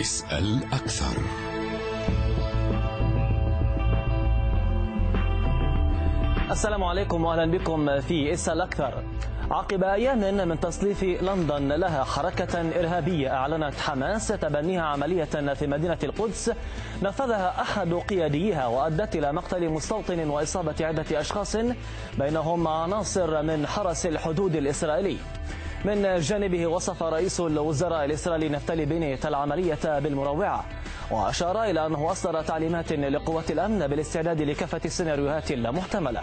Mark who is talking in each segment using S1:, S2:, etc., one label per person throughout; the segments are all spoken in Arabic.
S1: اسأل أكثر.
S2: السلام عليكم واهلا بكم في اسال أكثر. عقب أيام من تصنيف لندن لها حركة إرهابية أعلنت حماس تبنيها عملية في مدينة القدس. نفذها أحد قياديها وأدت إلى مقتل مستوطن وإصابة عدة أشخاص بينهم عناصر من حرس الحدود الإسرائيلي. من جانبه وصف رئيس الوزراء الإسرائيلي نفتالي بنيت العملية بالمروعة وأشار إلى أنه أصدر تعليمات لقوات الأمن بالاستعداد لكافة السيناريوهات المحتملة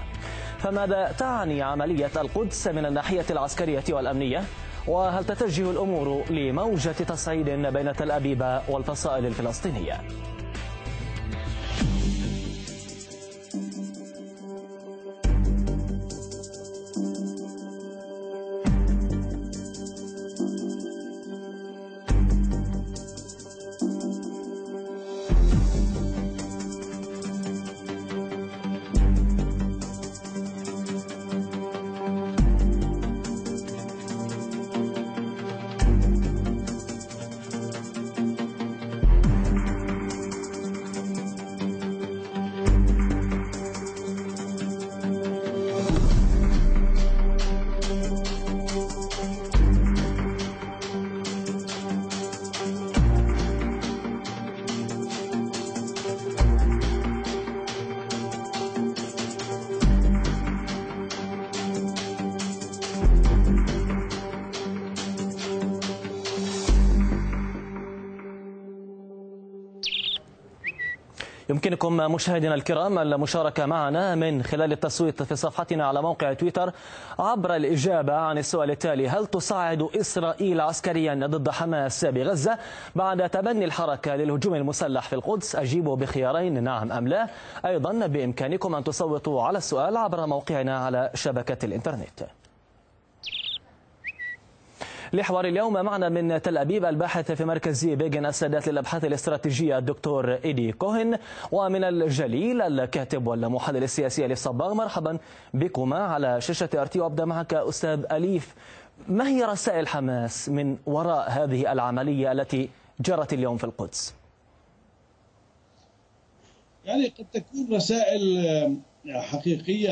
S2: فماذا تعني عملية القدس من الناحية العسكرية والأمنية؟ وهل تتجه الأمور لموجة تصعيد بين تل أبيب والفصائل الفلسطينية؟ يمكنكم مشاهدينا الكرام المشاركة معنا من خلال التصويت في صفحتنا على موقع تويتر عبر الإجابة عن السؤال التالي هل تصاعد إسرائيل عسكريا ضد حماس بغزة بعد تبني الحركة للهجوم المسلح في القدس؟ أجيبوا بخيارين نعم أم لا. أيضا بإمكانكم أن تصوتوا على السؤال عبر موقعنا على شبكة الإنترنت. لحوار اليوم معنا من تل أبيب الباحث في مركز بيجن السادات للأبحاث الاستراتيجية الدكتور إيدي كوهن ومن الجليل الكاتب والمحلل السياسي أليف صباغ مرحبا بكما على شاشة أرتي وأبدأ معك أستاذ أليف ما هي رسائل حماس من وراء هذه العملية التي جرت اليوم في القدس؟
S3: يعني قد تكون رسائل حقيقية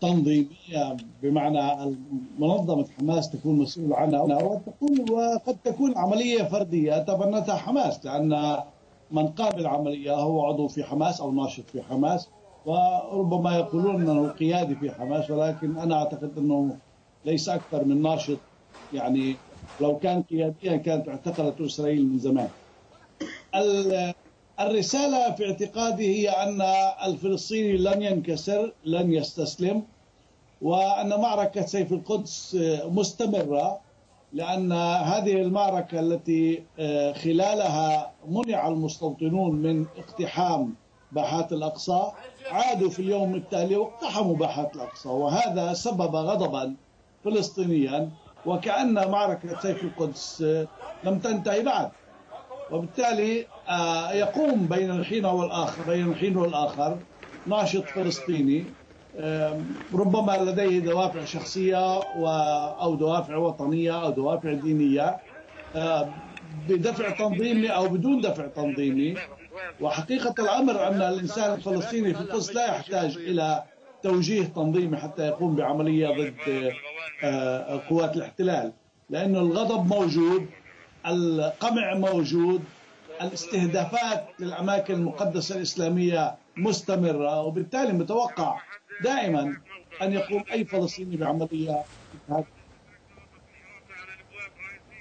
S3: تنظيمية بمعنى منظمة حماس تكون مسؤول عنها وتكون وقد تكون عملية فردية تبنتها حماس لأن من قام بالعملية هو عضو في حماس أو ناشط في حماس وربما يقولون إنه قيادي في حماس ولكن أنا أعتقد إنه ليس أكثر من ناشط يعني لو كان قياديا كانت اعتقلت إسرائيل من زمان. الرسالة في اعتقادي هي أن الفلسطيني لن ينكسر لن يستسلم وأن معركة سيف القدس مستمرة لأن هذه المعركة التي خلالها منع المستوطنون من اقتحام باحات الأقصى عادوا في اليوم التالي واقتحموا باحات الأقصى وهذا سبب غضبا فلسطينيا وكأن معركة سيف القدس لم تنتهي بعد. وبالتالي آه، يقوم بين الحين والآخر بين الحين والآخر ناشط فلسطيني. ربما لديه دوافع شخصية أو دوافع وطنية أو دوافع دينية. بدفع تنظيمي أو بدون دفع تنظيمي. وحقيقة الأمر أن الإنسان الفلسطيني في القدس لا يحتاج إلى توجيه تنظيمي حتى يقوم بعملية ضد آه، قوات الاحتلال لأن الغضب موجود القمع موجود الاستهدافات للأماكن المقدسة الإسلامية مستمرة وبالتالي متوقع دائما أن يقوم أي فلسطيني بعملية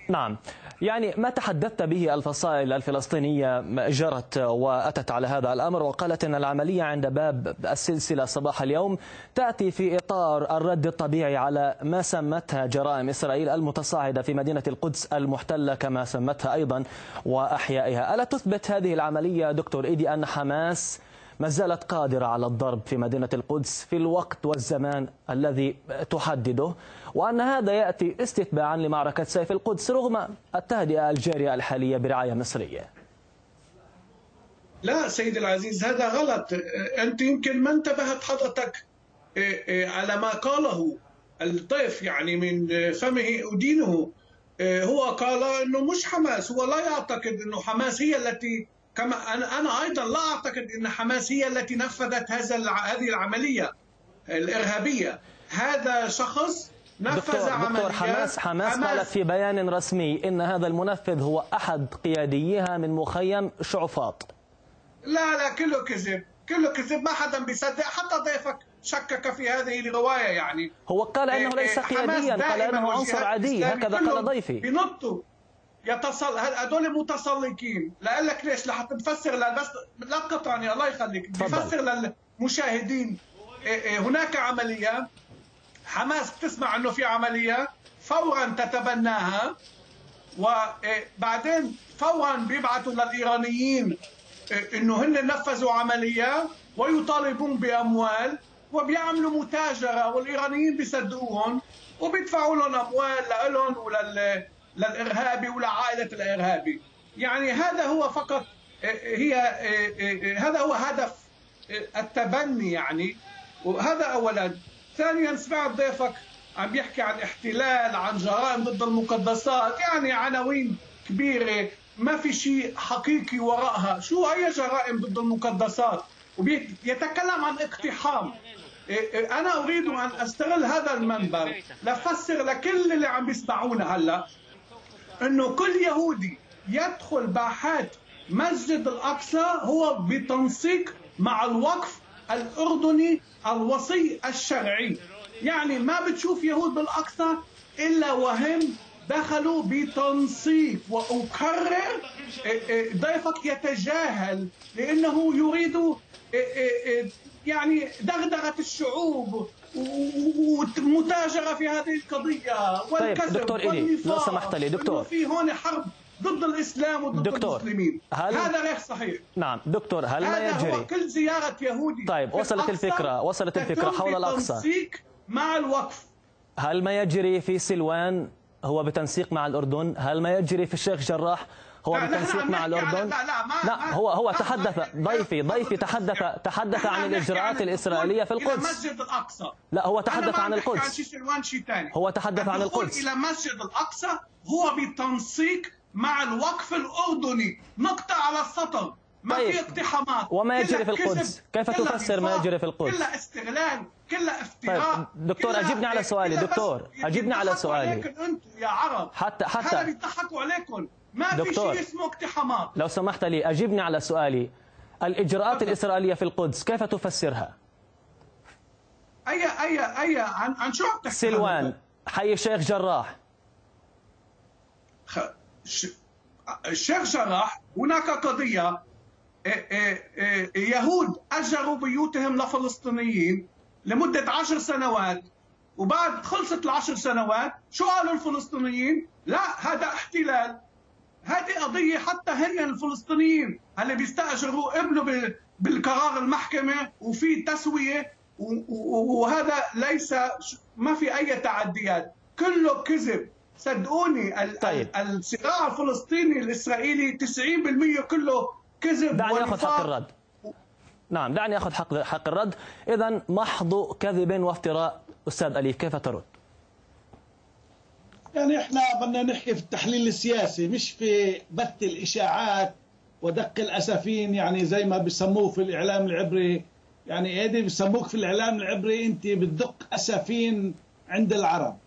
S2: نعم. يعني ما تحدثت به الفصائل الفلسطينية جرت وأتت على هذا الأمر وقالت أن العملية عند باب السلسلة صباح اليوم تأتي في إطار الرد الطبيعي على ما سمتها جرائم إسرائيل المتصاعدة في مدينة القدس المحتلة كما سمتها أيضا وأحيائها. ألا تثبت هذه العملية دكتور إيدي أن حماس ما زالت قادرة على الضرب في مدينة القدس في الوقت والزمان الذي تحدده وأن هذا يأتي استتباعا لمعركة سيف القدس رغم التهدئة الجارية الحالية برعاية مصرية.
S4: لا سيد العزيز هذا غلط. أنت يمكن ما انتبهت حضرتك على ما قاله الطيف يعني من فمه أدينه. آه، هو قال إنه مش حماس هو لا يعتقد إنه حماس هي التي كما أنا أنا أيضا لا أعتقد إن حماس هي التي نفذت هذا هذه العملية الإرهابية. هذا شخص نفذ
S2: دكتور, دكتور حماس حماس, حماس. قالت في بيان رسمي إن هذا المنفذ هو أحد قياديها من مخيم شعفاط.
S4: لا لا كله كذب. كله كذب. ما حدا بيصدق. حتى ضيفك شكك في هذه الرواية يعني.
S2: هو قال أنه ليس إيه، قياديا قال أنه عنصر عادي. هكذا قال ضيفي.
S4: بنطوا يتصل هذول متسلقين لا لك ليش؟ لحتى تفسر بس لا تقطعني الله يخليك. بفسر للمشاهدين. إيه، إيه، هناك عملية حماس بتسمع إنه في عملية فورا تتبناها وبعدين فورا بيبعثوا للإيرانيين إنه هن نفذوا عملية ويطالبون بأموال وبيعملوا متاجرة والإيرانيين بيصدقوهم وبيدفعوا لهم أموال لهم ولل للارهابي ولعائلة الارهابي يعني هذا هو فقط هي هذا هو هدف التبني يعني. وهذا اولا. ثانيا سمعت ضيفك عم يحكي عن احتلال عن جرائم ضد المقدسات. يعني عناوين كبيرة. ما في شيء حقيقي وراءها شو اي جرائم ضد المقدسات؟ ويتكلم عن اقتحام. إيه، إيه، أنا أريد أن أستغل هذا المنبر لفسر لكل اللي عم بيسمعونا هلأ. إنه كل يهودي يدخل باحات مسجد الأقصى هو بتنسيق مع الوقف الأردني الوصي الشرعي. يعني ما بتشوف يهود بالأقصى إلا وهم دخلوا بتنسيق. وأكرر إيه، ضيفك يتجاهل لأنه يريد يعني دغدغة الشعوب. ومتاجره في هذه القضية
S2: والكذب طيب دكتور إلي لو سمحت لي دكتور.
S4: في هون حرب ضد الإسلام وضد دكتور المسلمين. هل... هذا غير صحيح.
S2: نعم دكتور هل ما يجري
S4: هو كل زيارة يهودي
S2: طيب وصلت الفكرة وصلت الفكرة حول الأقصى.
S4: مع الوقف.
S2: هل ما يجري في سلوان هو بتنسيق مع الأردن؟ هل ما يجري في الشيخ جراح هو بالتنسيق مع الأردن؟ لا
S4: لا, ما
S2: لا هو هو تحدث ضيفي ضيفي تحدث تحدث عن الإجراءات الإسرائيلية في القدس.
S4: مسجد الأقصى.
S2: لا هو تحدث عن القدس. هو تحدث عن القدس.
S4: إلى مسجد الأقصى هو بتنسيق مع الوقف الأردني. نقطة على السطر. ما طيب. في اقتحامات.
S2: وما يجري في القدس. كيف تفسر ما يجري في القدس؟
S4: كلها استغلال كلها افتراء طيب.
S2: دكتور اجبني على سؤالي. دكتور اجبني على سؤالي.
S4: يا عرب.
S2: حتى حتى
S4: بيضحكوا عليكم. ما دكتور. في شيء اسمه اقتحامات
S2: لو سمحت لي أجبني على سؤالي الإجراءات. الإسرائيلية في القدس كيف تفسرها؟
S4: أي أي أي عن, عن شو
S2: عم سلوان حي الشيخ جراح
S4: خ... ش... الشيخ جراح هناك قضية إيه، إيه، إيه، يهود أجروا بيوتهم لفلسطينيين لمدة عشر سنوات وبعد خلصت العشر سنوات شو قالوا الفلسطينيين؟ لا هذا احتلال هذه قضية حتى هن الفلسطينيين اللي بيستأجروا ابنه بالقرار المحكمة وفي تسوية وهذا ليس ما في أي تعديات. كله كذب. صدقوني طيب. الصراع الفلسطيني الإسرائيلي 90% كله كذب
S2: دعني آخذ حق الرد. نعم دعني آخذ حق حق الرد. اذا محض كذب وافتراء أستاذ أليف كيف ترد؟
S3: يعني إحنا بدنا نحكي في التحليل السياسي مش في بث الإشاعات ودق الأسفين يعني زي ما بسموه في الإعلام العبري. يعني هذه بسموك في الإعلام العبري أنت بتدق أسفين عند العرب.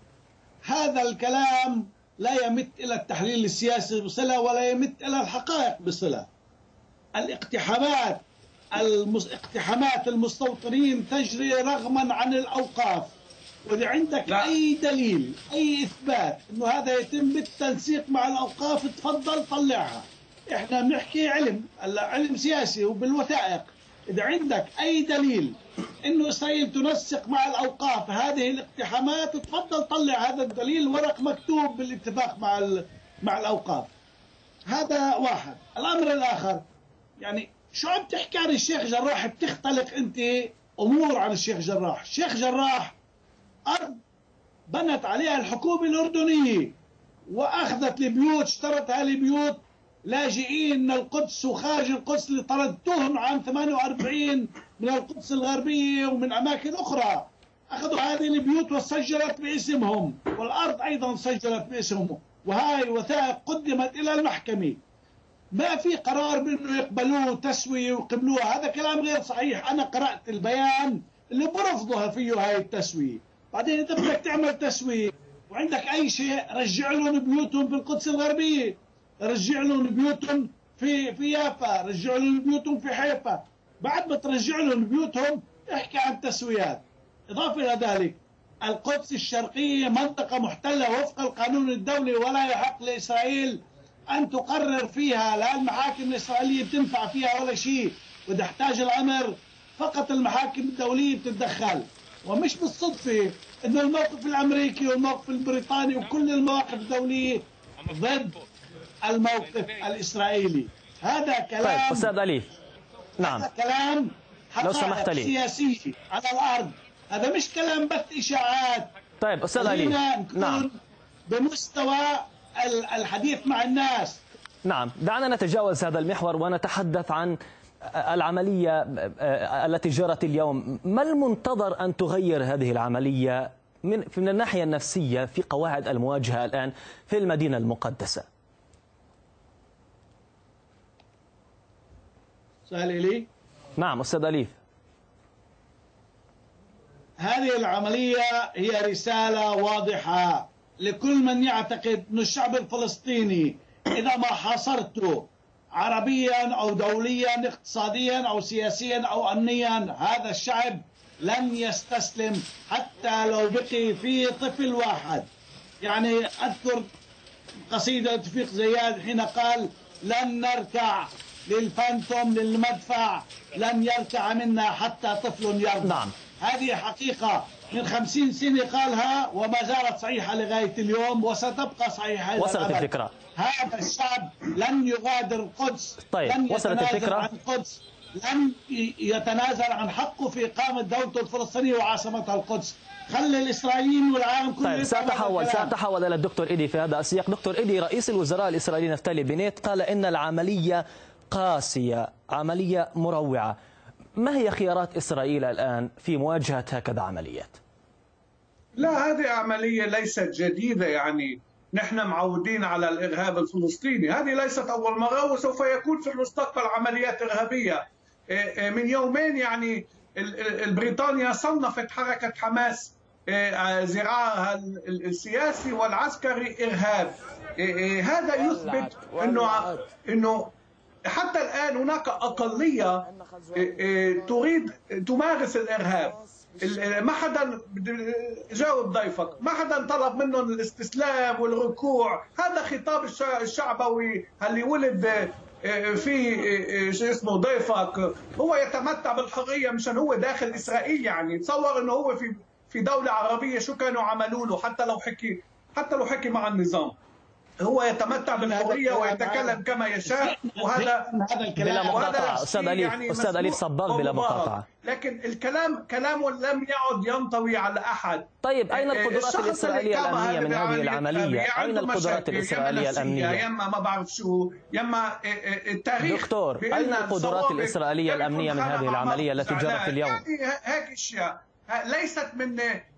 S3: هذا الكلام لا يمت إلى التحليل السياسي بصلة ولا يمت إلى الحقائق بصلة. الاقتحامات اقتحامات المستوطنين تجري رغما عن الأوقاف. وإذا عندك لا. أي دليل أي إثبات إنه هذا يتم بالتنسيق مع الأوقاف تفضل طلعها. إحنا بنحكي علم هلا علم سياسي وبالوثائق. إذا عندك أي دليل إنه اسرائيل تنسق مع الأوقاف هذه الاقتحامات تفضل طلع هذا الدليل ورق مكتوب بالاتفاق مع مع الأوقاف. هذا واحد. الأمر الآخر يعني شو عم تحكي عن الشيخ جراح؟ بتختلق أنت أمور عن الشيخ جراح. الشيخ جراح أرض بنت عليها الحكومة الأردنية وأخذت البيوت اشترتها البيوت. لاجئين من القدس وخارج القدس اللي طردتهم عام 48 من القدس الغربية ومن أماكن أخرى. أخذوا هذه البيوت وسجلت باسمهم والأرض أيضا سجلت باسمهم. وهاي وثائق قدمت إلى المحكمة. ما في قرار بأنه يقبلوه تسويه ويقبلوها. هذا كلام غير صحيح. أنا قرأت البيان اللي برفضها فيه هاي التسوية. بعدين انت بدك تعمل تسويه وعندك أي شيء رجع لهم بيوتهم في القدس الغربية. رجع لهم بيوتهم في في يافا رجع لهم بيوتهم في حيفا. بعد ما ترجع لهم بيوتهم احكي عن تسويات إضافة إلى ذلك القدس الشرقية منطقة محتلة وفق القانون الدولي ولا يحق لإسرائيل أن تقرر فيها لا المحاكم الإسرائيلية بتنفع فيها ولا شيء. وتحتاج الأمر فقط المحاكم الدولية بتتدخل. ومش بالصدفة إنه الموقف الأمريكي والموقف البريطاني وكل المواقف الدولية ضد الموقف الإسرائيلي. هذا كلام
S2: طيب أستاذ اليف نعم.
S3: هذا كلام
S2: لو سمحت لي.
S3: سياسي على الأرض. هذا مش كلام بث إشاعات.
S2: طيب
S3: خلينا نكون
S2: نعم
S3: بمستوى ال- الحديث مع الناس.
S2: نعم. دعنا نتجاوز هذا المحور ونتحدث عن العملية التي جرت اليوم ما المنتظر أن تغير هذه العملية من من الناحية النفسية في قواعد المواجهة الآن في المدينة المقدسة؟
S3: سؤال لي
S2: نعم أستاذ أليف
S3: هذه العملية هي رسالة واضحة لكل من يعتقد أن الشعب الفلسطيني إذا ما حاصرته عربيا أو دوليا اقتصاديا أو سياسيا أو أمنيا. هذا الشعب لن يستسلم حتى لو بقي فيه طفل واحد. يعني أذكر قصيدة توفيق زياد حين قال لن نركع للفانتوم للمدفع لن يركع منا حتى طفل يرضع
S2: نعم.
S3: هذه حقيقة. من خمسين سنة قالها وما زالت صحيحة لغاية اليوم وستبقى صحيحة
S2: وصلت
S3: الأبد.
S2: الفكرة.
S3: هذا الشعب لن يغادر القدس
S2: طيب،
S3: لن
S2: وصلت
S3: يتنازل
S2: الفكرة.
S3: عن القدس لن يتنازل عن حقه في إقامة دولته الفلسطينية وعاصمتها القدس خلي الإسرائيليين والعالم كله
S2: طيب سأتحول. سأتحول إلى الدكتور إيدي في هذا السياق دكتور إيدي رئيس الوزراء الإسرائيلي نفتالي بنيت قال إن العملية قاسية عملية مروعة ما هي خيارات إسرائيل الآن في مواجهة هكذا عمليات
S4: لا هذه عملية ليست جديدة يعني. نحن معودين على الإرهاب الفلسطيني. هذه ليست أول مرة وسوف يكون في المستقبل عمليات إرهابية. إيه إيه من يومين يعني ال- ال- بريطانيا صنفت حركة حماس إيه ذراعها ال- السياسي والعسكري إرهاب. إيه إيه هذا يثبت أنه أنه حتى الآن هناك أقلية إيه إيه تريد تمارس الإرهاب. ال- ما حدا جاوب ضيفك. ما حدا طلب منهم الاستسلام والركوع. هذا خطاب الش- الشعبوي اللي ولد آه، في آه، شو اسمه ضيفك. هو يتمتع بالحرية مشان هو داخل إسرائيل يعني. تصور إنه هو في في دولة عربية شو كانوا عملوا له حتى لو حكي حتى لو حكي مع النظام. هو يتمتع بالحرية ويتكلم كما يشاء وهذا
S3: هذا الكلام
S2: بلا
S4: شيء
S2: أستاذ أليف
S4: يعني
S2: أستاذ أليف
S4: مسموح
S2: صباغ بلا. مقاطعة.
S4: لكن الكلام كلامه لم يعد ينطوي على أحد.
S2: طيب أين
S4: إيه،
S2: القدرات
S4: قام
S2: الأمنية من هذه أين
S4: عنده
S2: القدرات الأمنية؟
S4: يا اما ما بعرف شو يا اما إيه، التاريخ
S2: دكتور،
S4: لنا
S2: القدرات
S4: كيف
S2: الأمنية من هذه
S4: مع
S2: العملية التي جرت؟ اليوم؟
S4: يعني هيك إشياء. ليست من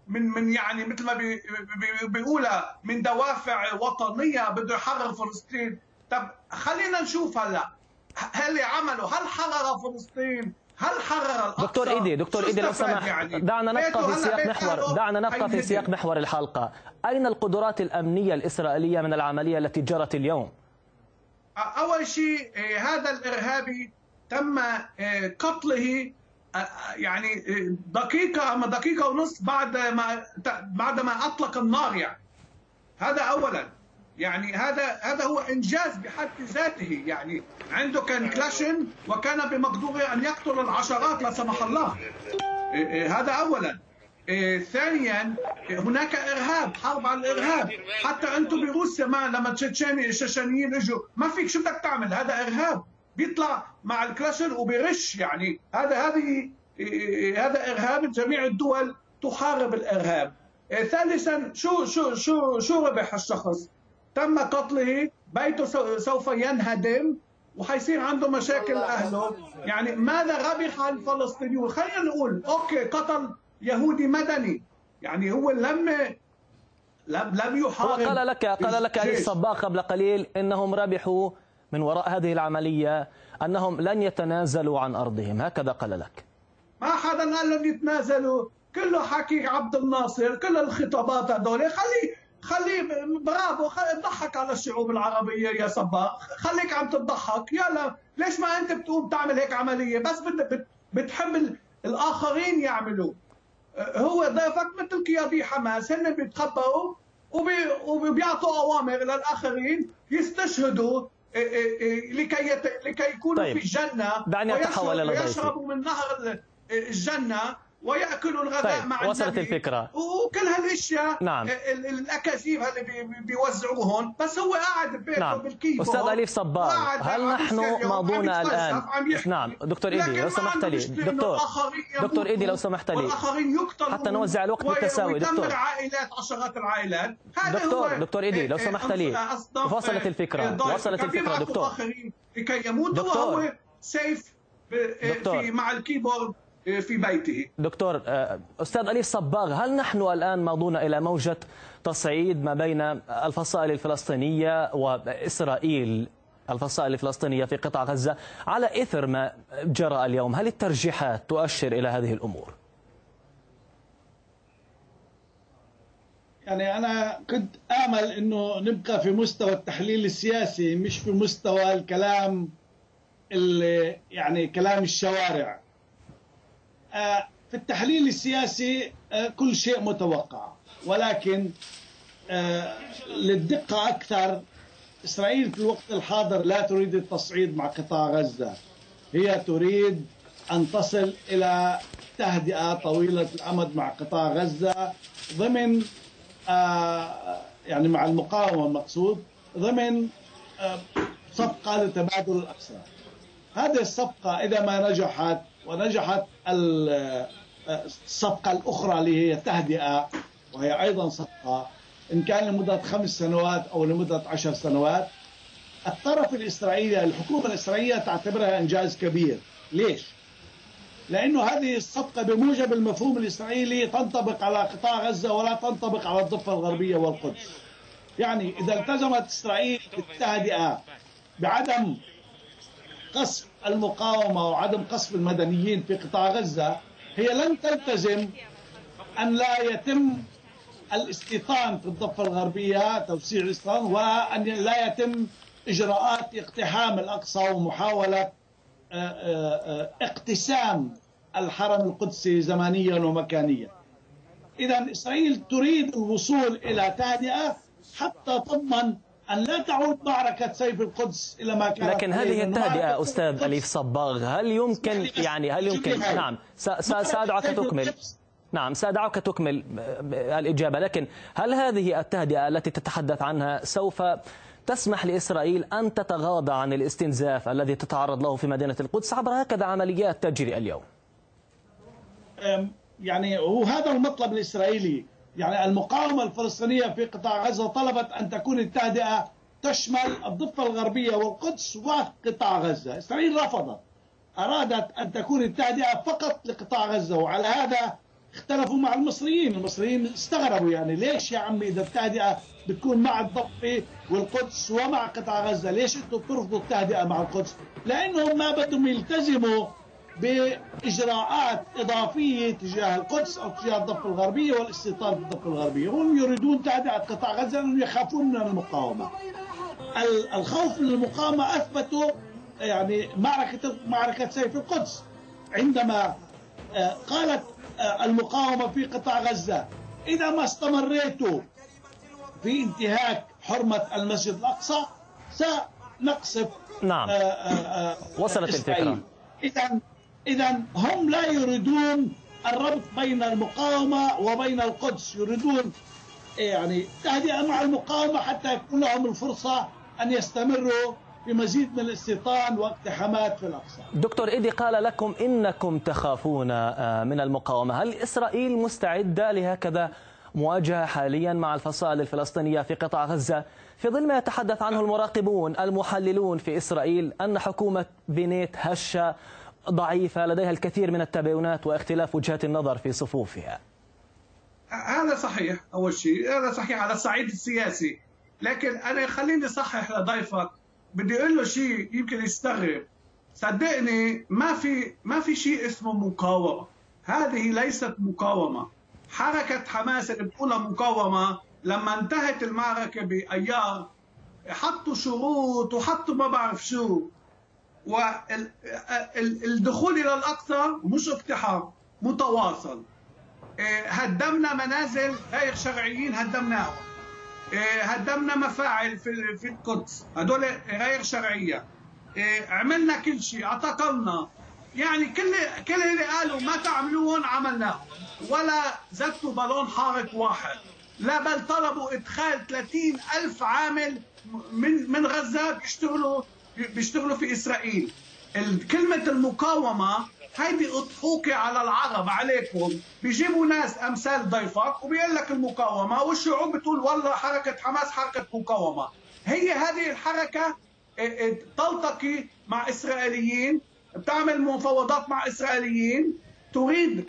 S4: من من يعني مثل ما بي- بي- بيقولها من دوافع وطنية بده يحرر فلسطين. طب خلينا نشوف هلا. اللي عمله هل حرر فلسطين؟ هل حرر الأقصى؟
S2: دكتور إيدي دكتور إيدي لو سمحت
S4: يعني؟
S2: دعنا نبقى في سياق محور دعنا نبقى في. سياق محور الحلقة. أين القدرات الأمنية الإسرائيلية من العملية التي جرت اليوم؟
S4: أول شيء آه، هذا الإرهابي تم آه، قتله يعني دقيقة أما دقيقة ونص بعد ما بعد ما أطلق النار يعني. هذا اولا. يعني هذا هذا هو إنجاز بحد ذاته يعني. عنده كان كلاشن وكان بمقدوره أن يقتل العشرات لا سمح الله. هذا إيه ثانيا هناك إرهاب حرب على الإرهاب. حتى أنتم بروسيا ما لما تشيتشيني الشيشانيين إجوا. ما فيك شو بدك تعمل؟ هذا إرهاب. بيطلع مع الكلاشن وبيرش يعني. هذا هذه هذا إرهاب جميع الدول تحارب الإرهاب. ثالثا شو شو شو شو ربح الشخص؟ تم قتله بيته سو- سوف ينهدم وحيصير عنده مشاكل أهله. يعني ماذا ربح الفلسطينيون؟ خلينا نقول أوكي قتل يهودي مدني. يعني هو لما لم لم يحارب
S2: هو قال لك قال لك علي الصباغ قبل قليل إنهم ربحوا من وراء هذه العملية أنهم لن يتنازلوا عن أرضهم. هكذا قال لك.
S4: ما حدا قال لهم يتنازلوا. كله حكي عبد الناصر كل الخطابات هذول. خليه خليه برافو خلي تضحك على الشعوب العربية يا صباغ خليك عم تضحك. يلا ليش ما أنت بتقوم تعمل هيك عملية؟ بس بتحب الآخرين يعملوا. هو ضيفك مثل قيادي حماس. هن بيتخبوا وبيعطوا أوامر للآخرين يستشهدوا لكي يت... لكي يكونوا
S2: طيب.
S4: في الجنة
S2: دعني أتحول إلى ضيفي
S4: ويشربوا من نهر الجنة وياكلوا الغداء
S2: طيب.
S4: مع
S2: وصلت
S4: النبي.
S2: الفكرة.
S4: وكل هالأشياء
S2: نعم.
S4: الأكاذيب اللي بيوزعوهم بس هو قاعد ببيته
S2: نعم.
S4: بالكيبورد.
S2: أستاذ اليف صباغ هل نحن ماضون الآن؟ نعم. دكتور إيدي لو سمحت لي. دكتور دكتور إيدي لو سمحت لي. حتى نوزع الوقت بالتساوي دكتور.
S4: عائلات عشرات العائلات.
S2: دكتور دكتور إيدي لو سمحت لي. وصلت الفكرة وصلت الفكرة دكتور.
S4: لكي يموتوا وهو سيف في مع الكيبورد. في بيته.
S2: دكتور آه، أستاذ أليف صباغ هل نحن الآن ماضون إلى موجة تصعيد ما بين الفصائل الفلسطينية وإسرائيل الفصائل الفلسطينية في قطاع غزة على إثر ما جرى اليوم؟ هل الترجيحات تؤشر إلى هذه الأمور؟
S3: يعني أنا كنت آمل أنه نبقى في مستوى التحليل السياسي مش في مستوى الكلام يعني كلام الشوارع. في التحليل السياسي آه، كل شيء متوقع. ولكن آه، للدقة أكثر إسرائيل في الوقت الحاضر لا تريد التصعيد مع قطاع غزة. هي تريد أن تصل إلى تهدئة طويلة الأمد مع قطاع غزة ضمن يعني مع المقاومة المقصود ضمن صفقة لتبادل الأسرى هذه الصفقة إذا ما نجحت ونجحت الصفقة الأخرى اللي هي التهدئة وهي أيضا صفقة. إن كان لمدة خمس سنوات أو لمدة عشر سنوات الطرف الإسرائيلي الحكومة الإسرائيلية تعتبرها إنجاز كبير. ليش؟ لأنه هذه الصفقة بموجب المفهوم الإسرائيلي تنطبق على قطاع غزة ولا تنطبق على الضفة الغربية والقدس. يعني إذا التزمت إسرائيل بالتهدئة بعدم قصف المقاومة وعدم قصف المدنيين في قطاع غزة هي لن تلتزم أن لا يتم الاستيطان في الضفة الغربية توسيع الاستيطان وأن لا يتم إجراءات اقتحام الأقصى ومحاولة آه، آه، آه، اقتسام الحرم القدسي زمانيا ومكانيا. إذا إسرائيل تريد الوصول إلى تهدئة حتى تضمن أن لا تعود معركة سيف القدس إلى ما كانت
S2: لكن هذه التهدئة أستاذ أليف صباغ. هل يمكن يعني هل يمكن؟ نعم. سأدعك تكمل. نعم سأدعك تكمل الإجابة. لكن هل هذه التهدئة التي تتحدث عنها سوف تسمح لإسرائيل أن تتغاضى عن الاستنزاف الذي تتعرض له في مدينة القدس عبر هكذا عمليات تجري اليوم؟
S3: يعني هو هذا المطلب الإسرائيلي. يعني المقاومة الفلسطينية في قطاع غزة طلبت أن تكون التهدئة تشمل الضفة الغربية والقدس وقطاع غزة. إسرائيل رفضت أرادت أن تكون التهدئة فقط لقطاع غزة وعلى هذا اختلفوا مع المصريين. المصريين استغربوا يعني ليش يا عمي إذا التهدئة بتكون مع الضفة والقدس ومع قطاع غزة؟ ليش أنتم ترفضوا التهدئة مع القدس؟ لأنهم ما بدهم يلتزموا بإجراءات إضافية تجاه القدس أو تجاه الضفة الغربية والاستيطان في الضفة الغربية، هم يريدون تهدئه قطاع غزة لأنهم يخافون من المقاومة. الخوف من المقاومة أثبتوا يعني معركه معركة سيف القدس. عندما آه، قالت آه، المقاومة في قطاع غزة إذا ما استمريتوا في انتهاك حرمة المسجد الأقصى سنقصف
S2: نعم.
S3: آه،
S2: وصلت الفكرة.
S3: اذا إذا هم لا يريدون الربط بين المقاومة وبين القدس. يريدون يعني تهدئة مع المقاومة حتى يكون لهم الفرصة أن يستمروا بمزيد من الاستيطان واقتحامات في الأقصى.
S2: دكتور إيدي قال لكم إنكم تخافون آه، من المقاومة. هل إسرائيل مستعدة لهكذا مواجهة حاليا مع الفصائل الفلسطينية في قطاع غزة؟ في ظل ما يتحدث عنه المراقبون المحللون في إسرائيل أن حكومة بنيت هشة ضعيفة لديها الكثير من التباينات واختلاف وجهات النظر في صفوفها.
S4: هذا صحيح أول شيء. هذا صحيح على الصعيد السياسي. لكن أنا خليني اصحح لضيفك. بدي أقول له شيء يمكن يستغرب. صدقني ما في ما في شيء اسمه مقاومة. هذه ليست مقاومة. حركة حماس اللي بتقولها مقاومة لما انتهت المعركة بأيار حطوا شروط وحطوا ما بعرف شو. والدخول إلى الأقصى مش اقتحام متواصل. إيه، هدمنا منازل غير شرعيين هدمناهم. إيه، هدمنا مفاعل في في القدس. هدول غير شرعية. إيه، عملنا كل شيء اعتقلنا. يعني كل كل اللي قالوا ما تعملوهم عملناه ولا زدتوا بالون حارق واحد. لا بل طلبوا إدخال 30 ألف عامل من من غزة بيشتغلوا بيشتغلوا في إسرائيل. كلمه المقاومة هيدي اضحوكة على العرب عليكم. بيجيبوا ناس أمثال ضيفك وبيقول لك المقاومة. والشعوب بتقول؟ والله حركة حماس حركة مقاومة. هي هذه الحركة تلتقي مع إسرائيليين بتعمل مفاوضات مع إسرائيليين. تريد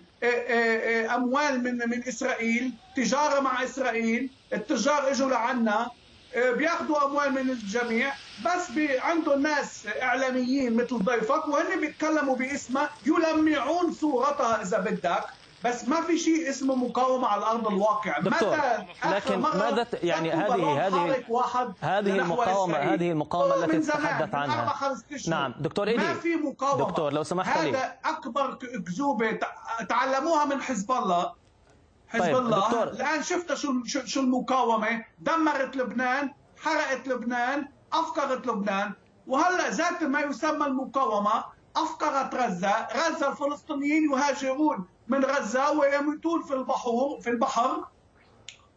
S4: أموال من من إسرائيل تجارة مع إسرائيل. التجار إجوا لعنا. بياخذوا أموال من الجميع بس عندهم ناس إعلاميين مثل ضيفك وهن بيتكلموا باسمها يلمعون صورتها إذا بدك بس ما في شيء اسمه مقاومة على أرض الواقع.
S2: دكتور لكن ماذا يعني هذه هذه هذه المقاومه هذه المقاومة التي تتحدث عنها. نعم دكتور ايدي
S4: ما في مقاومة.
S2: دكتور لو سمحت
S4: لي. هذا أكبر كذوبه تعلموها من حزب الله. حزب طيب الله دكتور. الآن شفت شو شو المقاومة؟ دمرت لبنان حرقت لبنان افقرت لبنان. وهلأ ذات ما يسمى المقاومة افقرت غزة. غزة الفلسطينيين يهاجرون من غزة ويموتون في البحور في البحر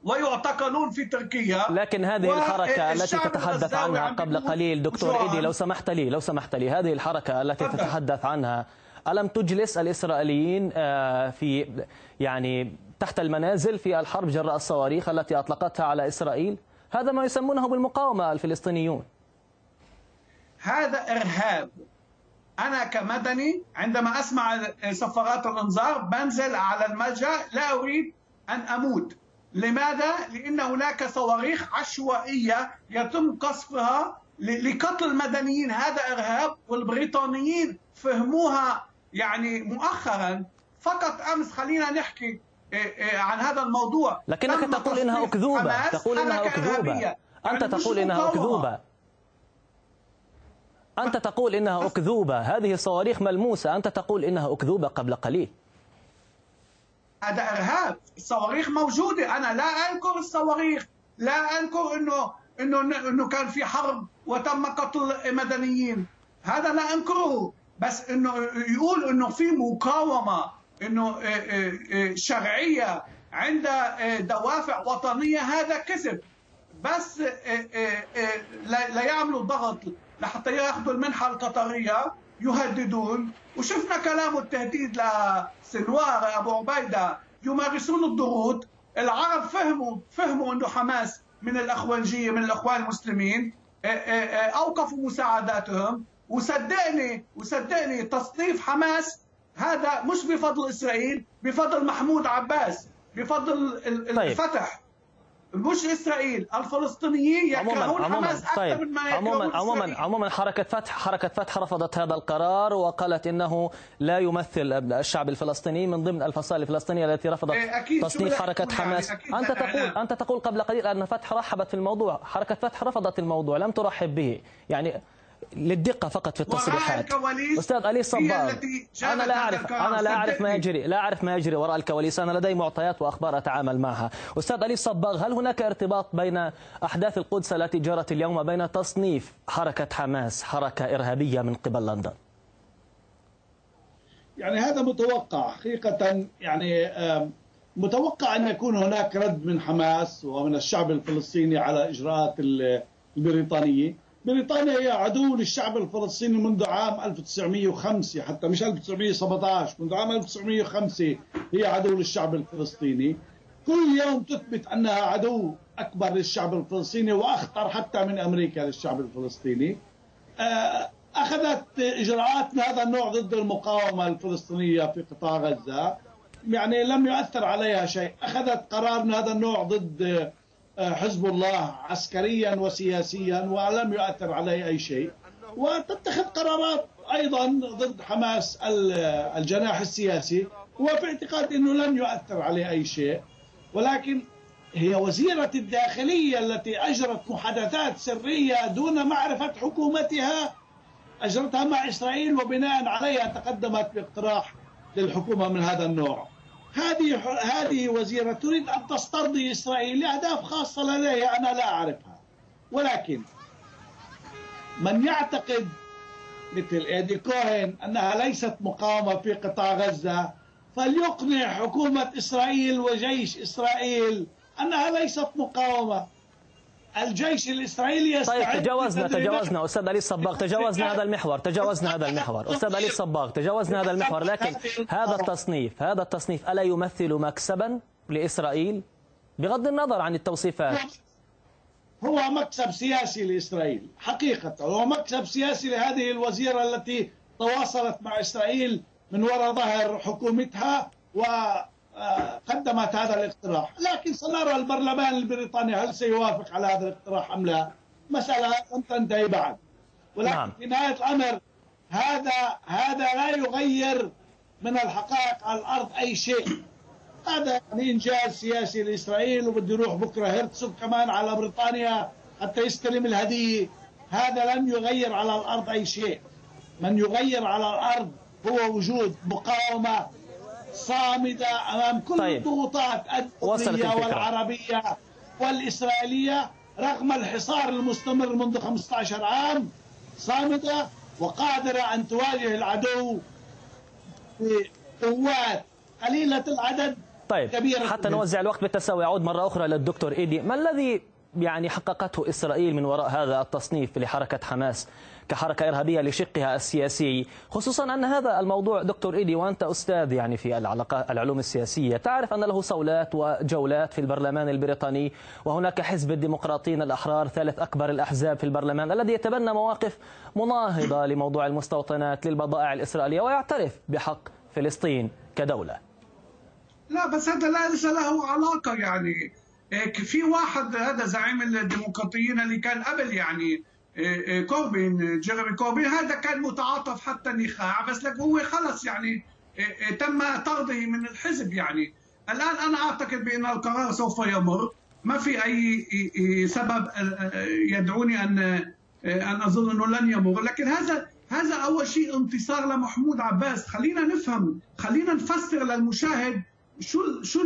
S4: ويعتقلون في تركيا.
S2: لكن هذه الحركة التي تتحدث عنها قبل قليل دكتور إيدي لو سمحت لي لو سمحت لي هذه الحركة التي تتحدث عنها ألم تجلس الإسرائيليين آه، في يعني تحت المنازل في الحرب جراء الصواريخ التي أطلقتها على إسرائيل. هذا ما يسمونه بالمقاومة الفلسطينيون.
S4: هذا إرهاب. أنا كمدني عندما أسمع صفارات الإنذار بنزل على الملجأ لا أريد أن أموت. لماذا؟ لأن هناك صواريخ عشوائية يتم قصفها لقتل المدنيين. هذا إرهاب والبريطانيين فهموها يعني مؤخرا. فقط أمس خلينا نحكي عن هذا الموضوع.
S2: لكنك تقول إنها أكذوبة. تقول إنها أكذوبة. أنت تقول إنها أكذوبة. أنت تقول إنها أكذوبة. هذه الصواريخ ملموسة. أنت تقول إنها أكذوبة قبل قليل.
S4: هذا إرهاب. الصواريخ موجودة. أنا لا انكر الصواريخ. لا انكر إنه إنه إنه كان في حرب وتم قتل مدنيين هذا لا انكره بس إنه يقول إنه في مقاومة. إنه آه، آه، آه، شرعية عند دوافع وطنية هذا كذب بس لا يعملوا ضغط لحتى ياخذوا المنحة القطرية يهددون. وشفنا كلام التهديد لسنوار أبو عبيدة يمارسون الضغوط. العرب فهموا فهموا إنه حماس من الاخوانجيه من الأخوان المسلمين. أوقفوا مساعداتهم. وصدقني وصدقني تصنيف حماس هذا مش بفضل إسرائيل بفضل محمود عباس بفضل طيب. الفتح. مش إسرائيل الفلسطينيين يكرهون حماس أكثر طيب. من ما
S2: عموما عموما عموما حركة فتح حركة فتح رفضت هذا القرار وقالت إنه لا يمثل الشعب الفلسطيني من ضمن الفصائل الفلسطينية التي رفضت إيه تصنيف حركة يعني؟ حماس. يعني أنت تقول أنت تقول قبل قليل أن فتح رحبت في الموضوع. حركة فتح رفضت الموضوع لم ترحب به. يعني للدقة فقط في التصريحات. أستاذ علي صباغ أنا لا أعرف أنا لا أعرف ما يجري لا أعرف ما يجري وراء الكواليس. أنا لدي معطيات وأخبار أتعامل معها. أستاذ علي صباغ هل هناك ارتباط بين أحداث القدس التي جرت اليوم وبين تصنيف حركة حماس حركة إرهابية من قبل لندن؟
S3: يعني هذا متوقع. حقيقة يعني متوقع أن يكون هناك رد من حماس ومن الشعب الفلسطيني على إجراءات البريطانية. بريطانيا هي عدو للشعب الفلسطيني منذ عام 1905 حتى مش 1917 منذ عام 1905 هي عدو للشعب الفلسطيني. كل يوم تثبت أنها عدو أكبر للشعب الفلسطيني وأخطر حتى من أمريكا للشعب الفلسطيني. آه، أخذت إجراءات من هذا النوع ضد المقاومة الفلسطينية في قطاع غزة. يعني لم يؤثر عليها شيء. أخذت قرار من هذا النوع ضد حزب الله عسكريا وسياسيا ولم يؤثر عليه أي شيء. وتتخذ قرارات أيضا ضد حماس الجناح السياسي وفي اعتقاد أنه لن يؤثر عليه أي شيء. ولكن هي وزيرة الداخلية التي أجرت محادثات سرية دون معرفة حكومتها أجرتها مع إسرائيل وبناء عليها تقدمت باقتراح للحكومة من هذا النوع. هذه هذه وزيرة تريد أن تسترضي إسرائيل لأهداف خاصة لديها أنا لا أعرفها. ولكن من يعتقد مثل إيدي كوهن أنها ليست مقاومة في قطاع غزة فليقنع حكومة إسرائيل وجيش إسرائيل أنها ليست مقاومة. الجيش الإسرائيلي
S2: طيب تجاوزنا تجاوزنا. أستاذ علي الصباغ تجاوزنا هذا المحور تجاوزنا هذا المحور. أستاذ علي الصباغ تجاوزنا هذا المحور. لكن هذا التصنيف هذا التصنيف ألا يمثل مكسبا لإسرائيل؟ بغض النظر عن التوصيفات.
S3: هو مكسب سياسي لإسرائيل حقيقة. هو مكسب سياسي لهذه الوزيرة التي تواصلت مع إسرائيل من وراء ظهر حكومتها وقدمت هذا الاقتراح. لكن سنرى البرلمان البريطاني هل سيوافق على هذا الاقتراح أم لا؟ مسألة لم تنتهي بعد. ولكن نعم. في نهاية الأمر هذا هذا لا يغير من الحقائق على الأرض أي شيء. هذا يعني إنجاز سياسي لإسرائيل وبده يروح بكرة هرتسوك كمان على بريطانيا حتى يستلم الهدية. هذا لن يغير على الأرض أي شيء. من يغير على الأرض هو وجود مقاومة صامدة أمام كل طيب. الضغوطات الدوليه والعربية والإسرائيلية رغم الحصار المستمر منذ 15 عام صامدة وقادرة أن تواجه العدو بقوات قليلة العدد
S2: طيب حتى نوزع الوقت بالتساوي. أعود مرة أخرى للدكتور إيدي. ما الذي يعني حققته إسرائيل من وراء هذا التصنيف لحركة حماس؟ كحركة إرهابية لشقها السياسي. خصوصا أن هذا الموضوع دكتور إيدي وأنت أستاذ يعني في العلوم السياسية تعرف أن له صولات وجولات في البرلمان البريطاني وهناك حزب الديمقراطيين الأحرار ثالث أكبر الأحزاب في البرلمان الذي يتبنى مواقف مناهضة لموضوع المستوطنات للبضائع الإسرائيلية ويعترف بحق فلسطين كدولة.
S4: لا بس هذا ليس له علاقة يعني. إيه، في واحد هذا زعيم الديمقراطيين اللي كان قبل يعني كوربين جيرمي كوربين هذا كان متعاطف حتى النخاع بس لك هو خلص يعني تم طرده من الحزب يعني. الآن أنا أعتقد بأن القرار سوف يمر. ما في أي سبب يدعوني أن أن أظن أنه لن يمر. لكن هذا هذا أول شيء انتصار لمحمود عباس. خلينا نفهم خلينا نفسر للمشاهد شو شو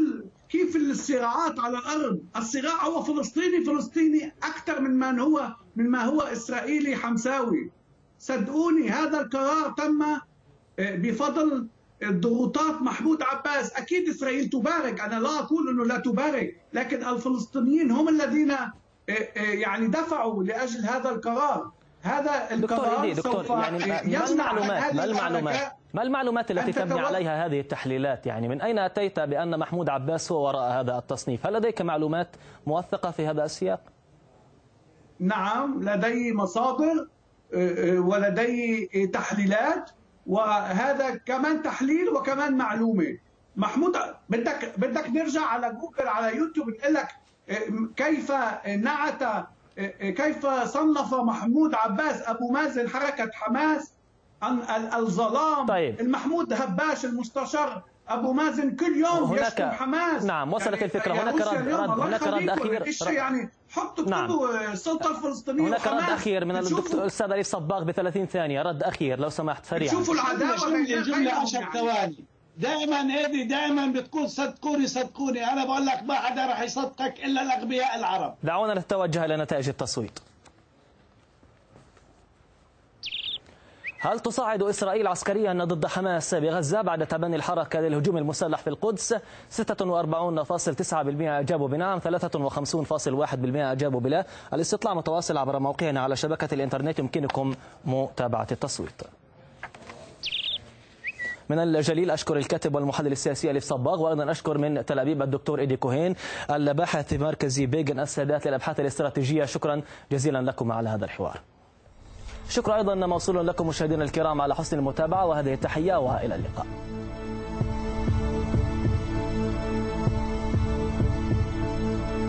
S4: كيف الصراعات على الأرض؟ الصراع هو فلسطيني فلسطيني أكثر من من هو من ما هو إسرائيلي حمساوي. صدقوني هذا القرار تم آه، بفضل ضغوطات محمود عباس. أكيد إسرائيل تبارك. أنا لا أقول إنه لا تبارك لكن الفلسطينيين هم الذين آه، آه، يعني دفعوا لأجل هذا القرار. هذا القرار
S2: دكتور سوف يعني ما المعلومات؟ ما المعلومات؟ ما المعلومات التي تبني عليها هذه التحليلات؟ يعني من أين أتيت بأن محمود عباس هو وراء هذا التصنيف؟ هل لديك معلومات موثقة في هذا السياق؟
S4: نعم لدي مصادر آه، آه، ولدي تحليلات وهذا كمان تحليل وكمان معلومة. محمود بدك بدك نرجع على جوجل على يوتيوب تقول لك آه، كيف نعت كيف صنف محمود عباس أبو مازن حركة حماس؟ الظلام
S2: طيب.
S4: المحمود هباش المستشار أبو مازن كل يوم هناك يشتم حماس.
S2: نعم وصلت يعني الفكرة. هناك رد, رد هناك رد أخير.
S4: يعني حطوا نعم. السلطه الفلسطينيه
S2: هناك رد أخير من الدكتور الأستاذ علي صباغ ب 30 ثانية. رد أخير لو سمحت سريعا.
S3: شوفوا العداوة الجمله 10 ثواني دائما هذه دائما بتقول صدقوني صدقوني. أنا بقول لك ما حدا راح يصدقك إلا الأغبياء العرب.
S2: دعونا نتوجه إلى نتائج التصويت. هل تصعد إسرائيل عسكريا ضد حماس بغزة بعد تبني الحركة للهجوم المسلح في القدس؟ 46.9% أجابوا بنعم 53.1% أجابوا بلا. الاستطلاع متواصل عبر موقعنا على شبكة الإنترنت يمكنكم متابعة التصويت. من الجليل أشكر الكاتب والمحلل السياسي أليف صباغ وأيضا أشكر من تل أبيب الدكتور إيدي كوهين الباحث في مركز بيجن السادات للأبحاث الاستراتيجية. شكرا جزيلا لكم على هذا الحوار. شكرا أيضا موصول لكم مشاهدينا الكرام على حسن المتابعة وهذه التحية وإلى اللقاء.